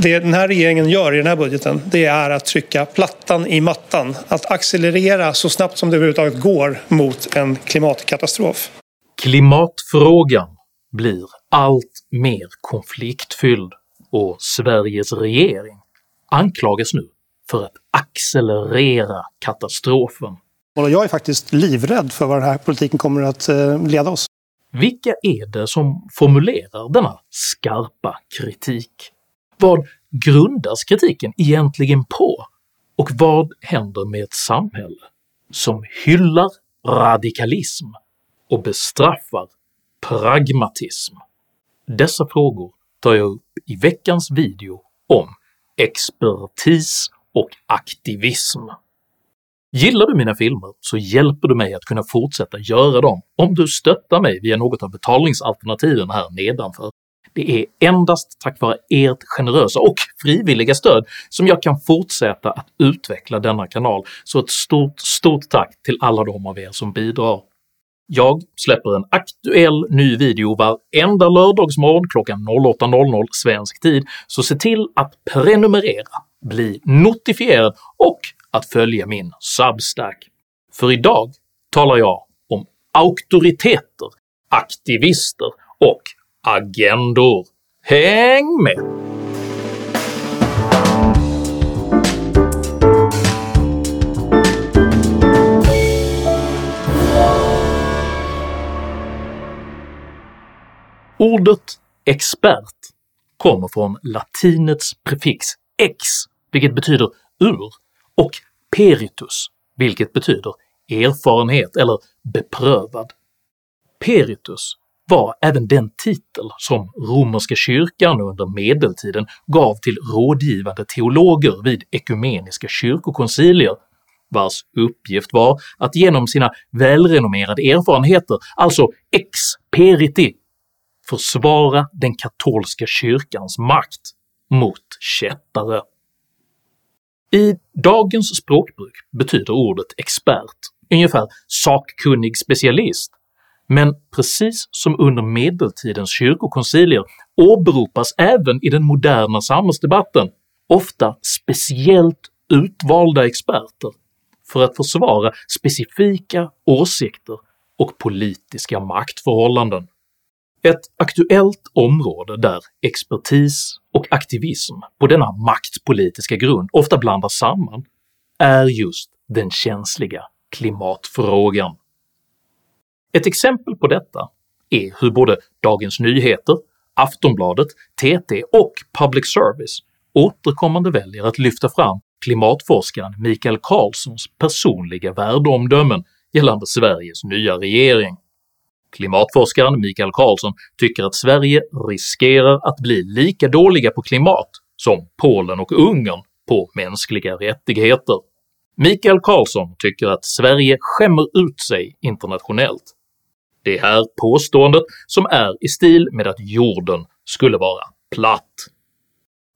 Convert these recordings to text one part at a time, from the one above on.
Det den här regeringen gör i den här budgeten det är att trycka plattan i mattan. Att accelerera så snabbt som det överhuvudtaget går mot en klimatkatastrof. Klimatfrågan blir allt mer konfliktfylld och Sveriges regering anklagas nu för att accelerera katastrofen. Och jag är faktiskt livrädd för vad den här politiken kommer att eh, leda oss. Vilka är det som formulerar denna skarpa kritik? Vad grundas kritiken egentligen på? Och vad händer med ett samhälle som hyllar radikalism och bestraffar pragmatism? Dessa frågor tar jag upp i veckans video om expertis och aktivism. Gillar du mina filmer så hjälper du mig att kunna fortsätta göra dem om du stöttar mig via något av betalningsalternativen här nedanför. Det är endast tack vare ert generösa och frivilliga stöd som jag kan fortsätta att utveckla denna kanal, så ett stort, stort tack till alla de av er som bidrar. Jag släpper en aktuell ny video varenda lördagsmorgon klockan 08.00 svensk tid, så se till att prenumerera, bli notifierad och att följa min Substack. För idag talar jag om auktoriteter, aktivister och agendor. Häng med! Ordet expert kommer från latinets prefix ex, vilket betyder ur, och peritus, vilket betyder erfarenhet eller beprövad. Peritus var även den titel som romerska kyrkan under medeltiden gav till rådgivande teologer vid ekumeniska kyrkokoncilier, vars uppgift var att genom sina välrenommerade erfarenheter, alltså ex periti, försvara den katolska kyrkans makt mot kättare. I dagens språkbruk betyder ordet expert ungefär sakkunnig specialist, men precis som under medeltidens kyrkokoncilier åberopas även i den moderna samhällsdebatten ofta speciellt utvalda experter för att försvara specifika åsikter och politiska maktförhållanden. Ett aktuellt område där expertis och aktivism på denna maktpolitiska grund ofta blandas samman är just den känsliga klimatfrågan. Ett exempel på detta är hur både Dagens Nyheter, Aftonbladet, TT och Public Service återkommande väljer att lyfta fram klimatforskaren Mikael Karlssons personliga värdeomdömen gällande Sveriges nya regering. Klimatforskaren Mikael Karlsson tycker att Sverige riskerar att bli lika dåliga på klimat som Polen och Ungern på mänskliga rättigheter. Mikael Karlsson tycker att Sverige skämmer ut sig internationellt. Det här påståendet som är i stil med att jorden skulle vara platt.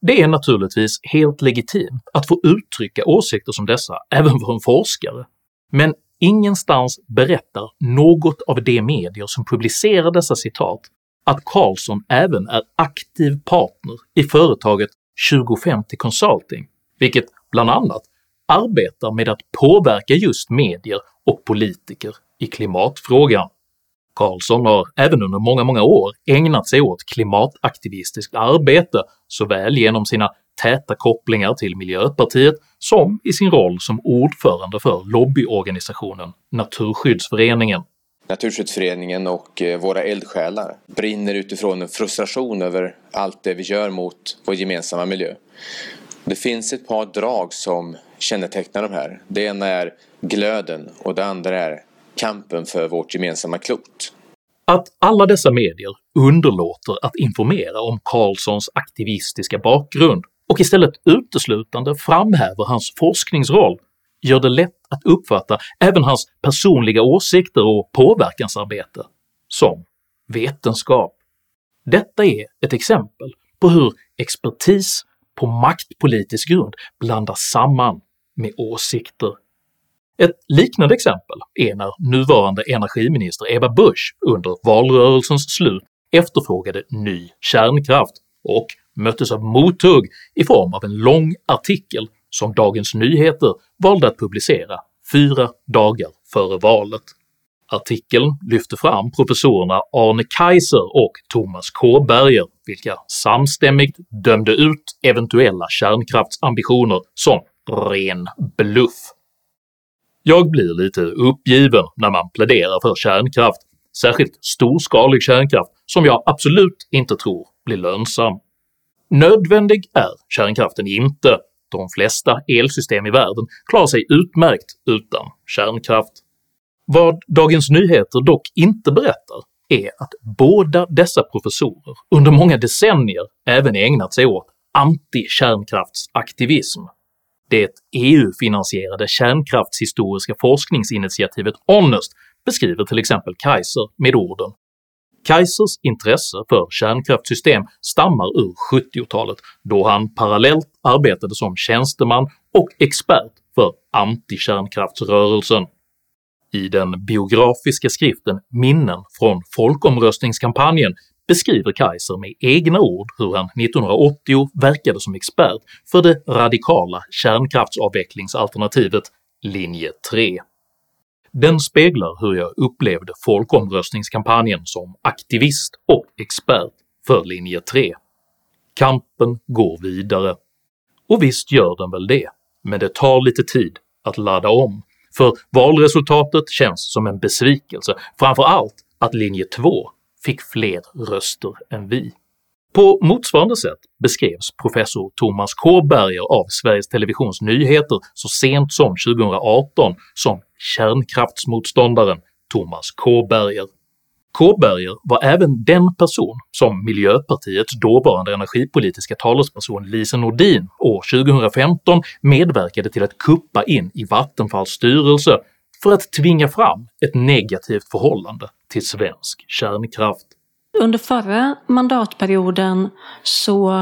Det är naturligtvis helt legitimt att få uttrycka åsikter som dessa även för en forskare, men Ingenstans berättar något av de medier som publicerar dessa citat att Carlson även är aktiv partner i företaget 2050 Consulting, vilket bland annat arbetar med att påverka just medier och politiker i klimatfrågan. Karlsson har även under många, många år ägnat sig åt klimataktivistiskt arbete såväl genom sina täta kopplingar till Miljöpartiet som i sin roll som ordförande för lobbyorganisationen Naturskyddsföreningen. Naturskyddsföreningen och eh, våra eldsjälar brinner utifrån en frustration över allt det vi gör mot vår gemensamma miljö. Det finns ett par drag som kännetecknar de här. Det ena är glöden och det andra är kampen för vårt gemensamma klot. Att alla dessa medier underlåter att informera om Carlssons aktivistiska bakgrund och istället uteslutande framhäver hans forskningsroll gör det lätt att uppfatta även hans personliga åsikter och påverkansarbete som vetenskap. Detta är ett exempel på hur expertis på maktpolitisk grund blandas samman med åsikter. Ett liknande exempel är när nuvarande energiminister Ebba Busch under valrörelsens slut efterfrågade ny kärnkraft och möttes av mothugg i form av en lång artikel som Dagens Nyheter valde att publicera fyra dagar före valet. Artikeln lyfte fram professorerna Arne Kaiser och Thomas Kåberger, vilka samstämmigt dömde ut eventuella kärnkraftsambitioner som ren bluff. Jag blir lite uppgiven när man pläderar för kärnkraft, särskilt storskalig kärnkraft som jag absolut inte tror blir lönsam. Nödvändig är kärnkraften inte, de flesta elsystem i världen klarar sig utmärkt utan kärnkraft. Vad Dagens Nyheter dock inte berättar är att båda dessa professorer under många decennier även ägnat sig åt anti-kärnkraftsaktivism. Det EU-finansierade kärnkraftshistoriska forskningsinitiativet Honest beskriver till exempel Kaiser med orden Kaisers intresse för kärnkraftsystem stammar ur 70-talet då han parallellt arbetade som tjänsteman och expert för antikärnkraftsrörelsen.” I den biografiska skriften “Minnen från folkomröstningskampanjen” beskriver Kaiser med egna ord hur han 1980 verkade som expert för det radikala kärnkraftsavvecklingsalternativet linje 3. Den speglar hur jag upplevde folkomröstningskampanjen som aktivist och expert för linje 3. Kampen går vidare. Och visst gör den väl det, men det tar lite tid att ladda om, för valresultatet känns som en besvikelse, framför allt att linje 2 fick fler röster än vi. På motsvarande sätt beskrevs professor Thomas Kåberger av Sveriges Televisions Nyheter så sent som 2018 som kärnkraftsmotståndaren Thomas Kåberger. Kåberger var även den person som Miljöpartiets dåvarande energipolitiska talesperson Lise Nordin år 2015 medverkade till att kuppa in i Vattenfalls styrelse för att tvinga fram ett negativt förhållande till svensk kärnkraft. Under förra mandatperioden så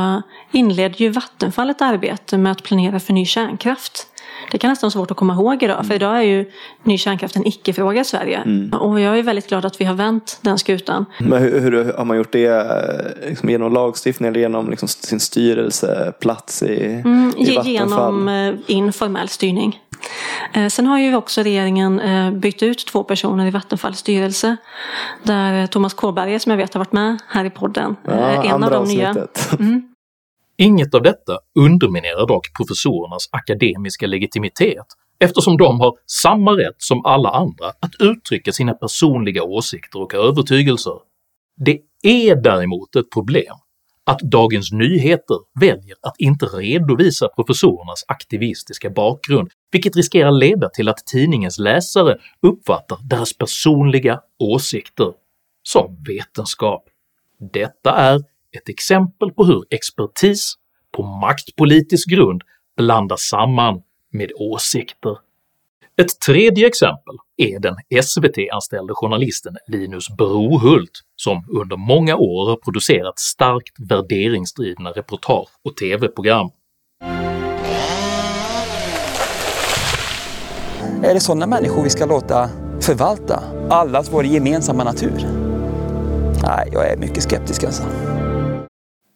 inledde ju Vattenfall ett arbete med att planera för ny kärnkraft. Det kan nästan vara svårt att komma ihåg idag, för idag är ju ny kärnkraft en icke-fråga i Sverige. Mm. Och jag är väldigt glad att vi har vänt den skutan. Men hur, hur har man gjort det? Eh, liksom genom lagstiftning eller genom liksom sin styrelseplats i, mm, i Vattenfall? Genom eh, informell styrning. Eh, sen har ju också regeringen eh, bytt ut två personer i Vattenfalls styrelse. Där Thomas Kåberger som jag vet har varit med här i podden ja, en av de nya. Mm. Inget av detta underminerar dock professorernas akademiska legitimitet eftersom de har samma rätt som alla andra att uttrycka sina personliga åsikter och övertygelser. Det är däremot ett problem att Dagens Nyheter väljer att inte redovisa professorernas aktivistiska bakgrund, vilket riskerar leda till att tidningens läsare uppfattar deras personliga åsikter som vetenskap. Detta är ett exempel på hur expertis på maktpolitisk grund blandas samman med åsikter. Ett tredje exempel är den SVT-anställde journalisten Linus Brohult som under många år har producerat starkt värderingsdrivna reportage och tv-program. Är det sådana människor vi ska låta förvalta allas vår gemensamma natur? Nej, jag är mycket skeptisk alltså.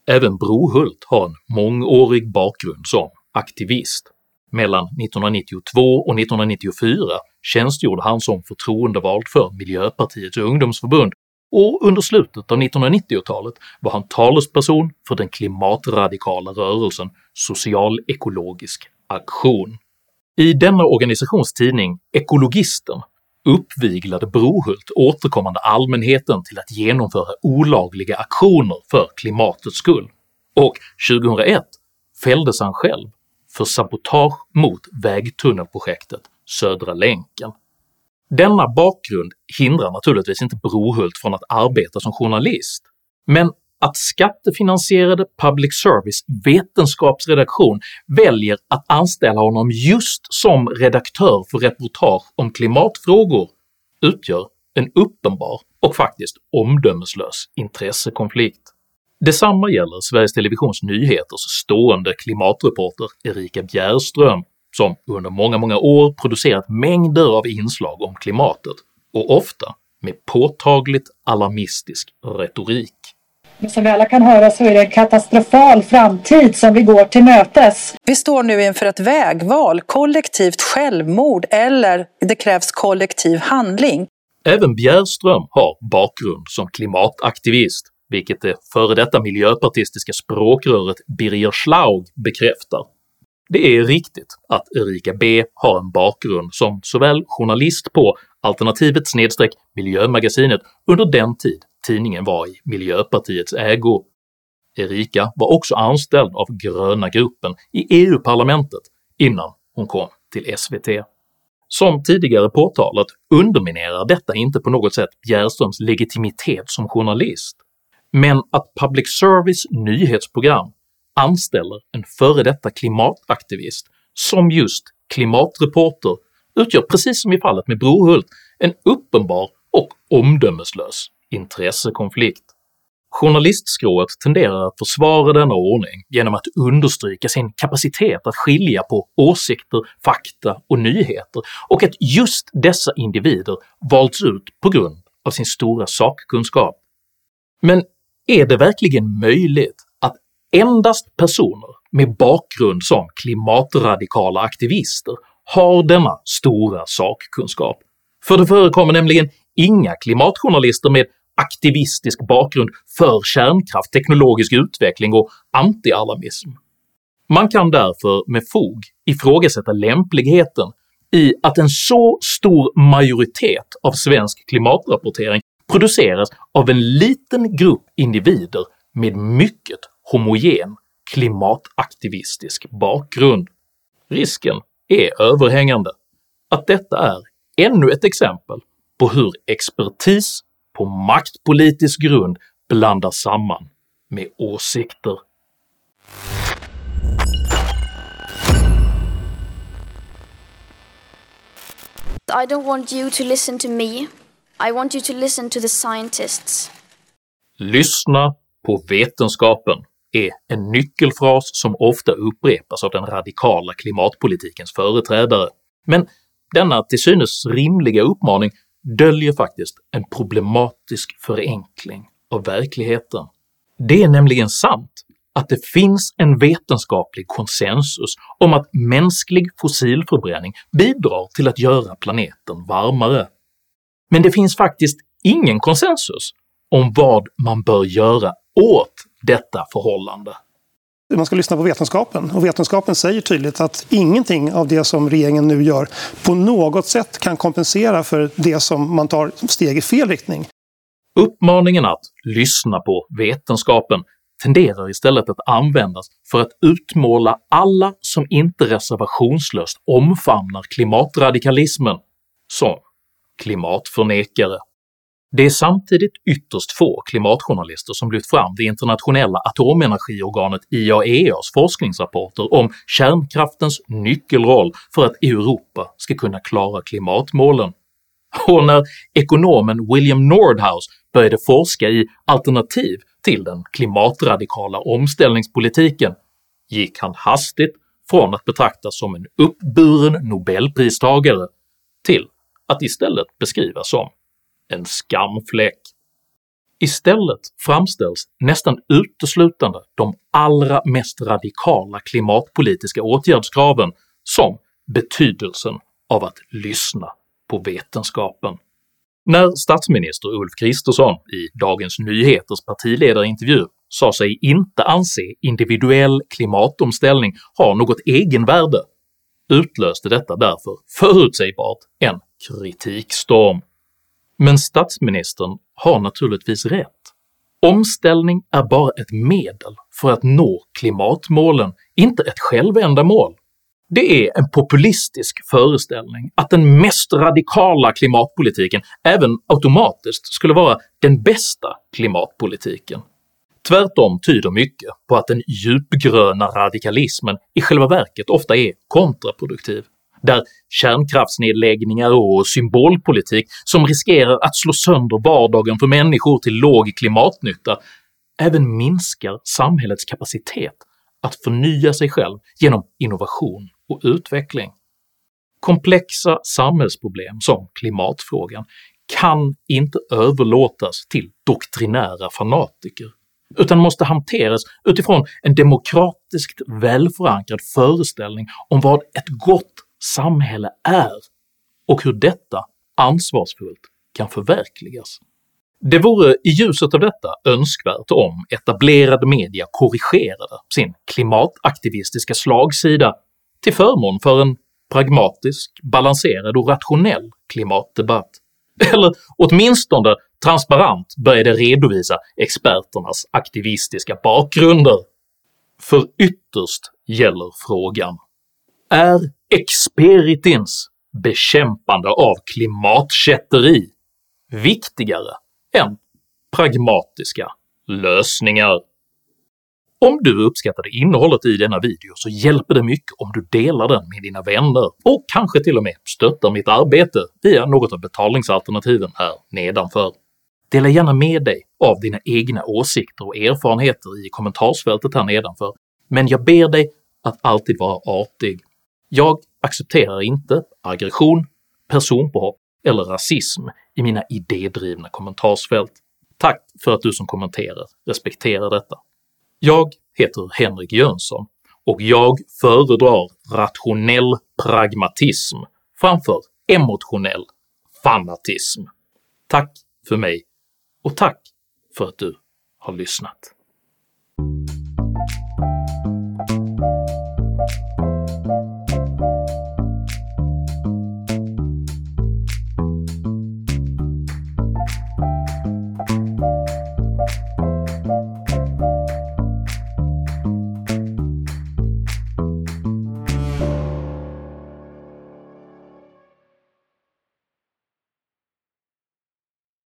Även Brohult har en mångårig bakgrund som aktivist. Mellan 1992 och 1994 tjänstgjorde han som förtroendevald för Miljöpartiets ungdomsförbund och under slutet av 1990-talet var han talesperson för den klimatradikala rörelsen Socialekologisk aktion. I denna organisations tidning Ekologisten uppviglade Brohult återkommande allmänheten till att genomföra olagliga aktioner för klimatets skull, och 2001 fälldes han själv för sabotage mot vägtunnelprojektet Södra länken. Denna bakgrund hindrar naturligtvis inte Brohult från att arbeta som journalist, men att skattefinansierade public service vetenskapsredaktion väljer att anställa honom just som redaktör för reportage om klimatfrågor utgör en uppenbar och faktiskt omdömeslös intressekonflikt. Detsamma gäller Sveriges Televisions Nyheters stående klimatreporter Erika Bjärström som under många, många år producerat mängder av inslag om klimatet och ofta med påtagligt alarmistisk retorik. Men som vi alla kan höra så är det en katastrofal framtid som vi går till mötes. Vi står nu inför ett vägval, kollektivt självmord eller det krävs kollektiv handling. Även Bjärström har bakgrund som klimataktivist, vilket det före detta miljöpartistiska språkröret Birger Schlaug bekräftar. Det är riktigt att Erika B har en bakgrund som såväl journalist på Alternativet snedstreck miljömagasinet under den tid tidningen var i Miljöpartiets ägo. Erika var också anställd av gröna gruppen i EU-parlamentet innan hon kom till SVT. Som tidigare påtalat underminerar detta inte på något sätt Bjärströms legitimitet som journalist, men att public service nyhetsprogram anställer en före detta klimataktivist som just klimatreporter utgör precis som i fallet med Brohult en uppenbar och omdömeslös intressekonflikt. Journalistskrået tenderar att försvara denna ordning genom att understryka sin kapacitet att skilja på åsikter, fakta och nyheter och att just dessa individer valts ut på grund av sin stora sakkunskap. Men är det verkligen möjligt att endast personer med bakgrund som klimatradikala aktivister har denna stora sakkunskap? För det förekommer nämligen inga klimatjournalister med aktivistisk bakgrund för kärnkraft, teknologisk utveckling och anti-alarmism. Man kan därför med fog ifrågasätta lämpligheten i att en så stor majoritet av svensk klimatrapportering produceras av en liten grupp individer med mycket homogen klimataktivistisk bakgrund. Risken är överhängande att detta är ännu ett exempel på hur expertis på maktpolitisk grund blandar samman med åsikter. I don't want you to listen to me. I want you to listen to the scientists. “Lyssna på vetenskapen” är en nyckelfras som ofta upprepas av den radikala klimatpolitikens företrädare, men denna till synes rimliga uppmaning döljer faktiskt en problematisk förenkling av verkligheten. Det är nämligen sant att det finns en vetenskaplig konsensus om att mänsklig fossilförbränning bidrar till att göra planeten varmare. Men det finns faktiskt ingen konsensus om vad man bör göra åt detta förhållande man ska lyssna på vetenskapen. Och vetenskapen säger tydligt att ingenting av det som regeringen nu gör på något sätt kan kompensera för det som man tar steg i fel riktning. Uppmaningen att lyssna på vetenskapen tenderar istället att användas för att utmåla alla som inte reservationslöst omfamnar klimatradikalismen som klimatförnekare. Det är samtidigt ytterst få klimatjournalister som lyft fram det internationella atomenergiorganet IAEAs forskningsrapporter om kärnkraftens nyckelroll för att Europa ska kunna klara klimatmålen. Och när ekonomen William Nordhaus började forska i alternativ till den klimatradikala omställningspolitiken gick han hastigt från att betraktas som en uppburen nobelpristagare till att istället beskrivas som en skamfläck. Istället framställs nästan uteslutande de allra mest radikala klimatpolitiska åtgärdskraven som betydelsen av att lyssna på vetenskapen. När statsminister Ulf Kristersson i Dagens Nyheters partiledarintervju sa sig inte anse individuell klimatomställning ha något egenvärde utlöste detta därför förutsägbart en kritikstorm. Men statsministern har naturligtvis rätt. Omställning är bara ett medel för att nå klimatmålen, inte ett självändamål. Det är en populistisk föreställning att den mest radikala klimatpolitiken även automatiskt skulle vara den bästa klimatpolitiken. Tvärtom tyder mycket på att den djupgröna radikalismen i själva verket ofta är kontraproduktiv där kärnkraftsnedläggningar och symbolpolitik som riskerar att slå sönder vardagen för människor till låg klimatnytta även minskar samhällets kapacitet att förnya sig själv genom innovation och utveckling. Komplexa samhällsproblem som klimatfrågan kan inte överlåtas till doktrinära fanatiker. utan måste hanteras utifrån en demokratiskt välförankrad föreställning om vad ett gott samhälle är och hur detta ansvarsfullt kan förverkligas. Det vore i ljuset av detta önskvärt om etablerade media korrigerade sin klimataktivistiska slagsida till förmån för en pragmatisk, balanserad och rationell klimatdebatt, eller åtminstone transparent började redovisa experternas aktivistiska bakgrunder. För ytterst gäller frågan är Experitins bekämpande av klimatkätteri viktigare än pragmatiska lösningar. Om du uppskattade innehållet i denna video så hjälper det mycket om du delar den med dina vänner och kanske till och med stöttar mitt arbete via något av betalningsalternativen här nedanför. Dela gärna med dig av dina egna åsikter och erfarenheter i kommentarsfältet här nedanför, men jag ber dig att alltid vara artig. Jag accepterar inte aggression, personpåhopp eller rasism i mina idédrivna kommentarsfält. Tack för att du som kommenterar respekterar detta. Jag heter Henrik Jönsson och jag föredrar rationell pragmatism framför emotionell fanatism. Tack för mig och tack för att du har lyssnat.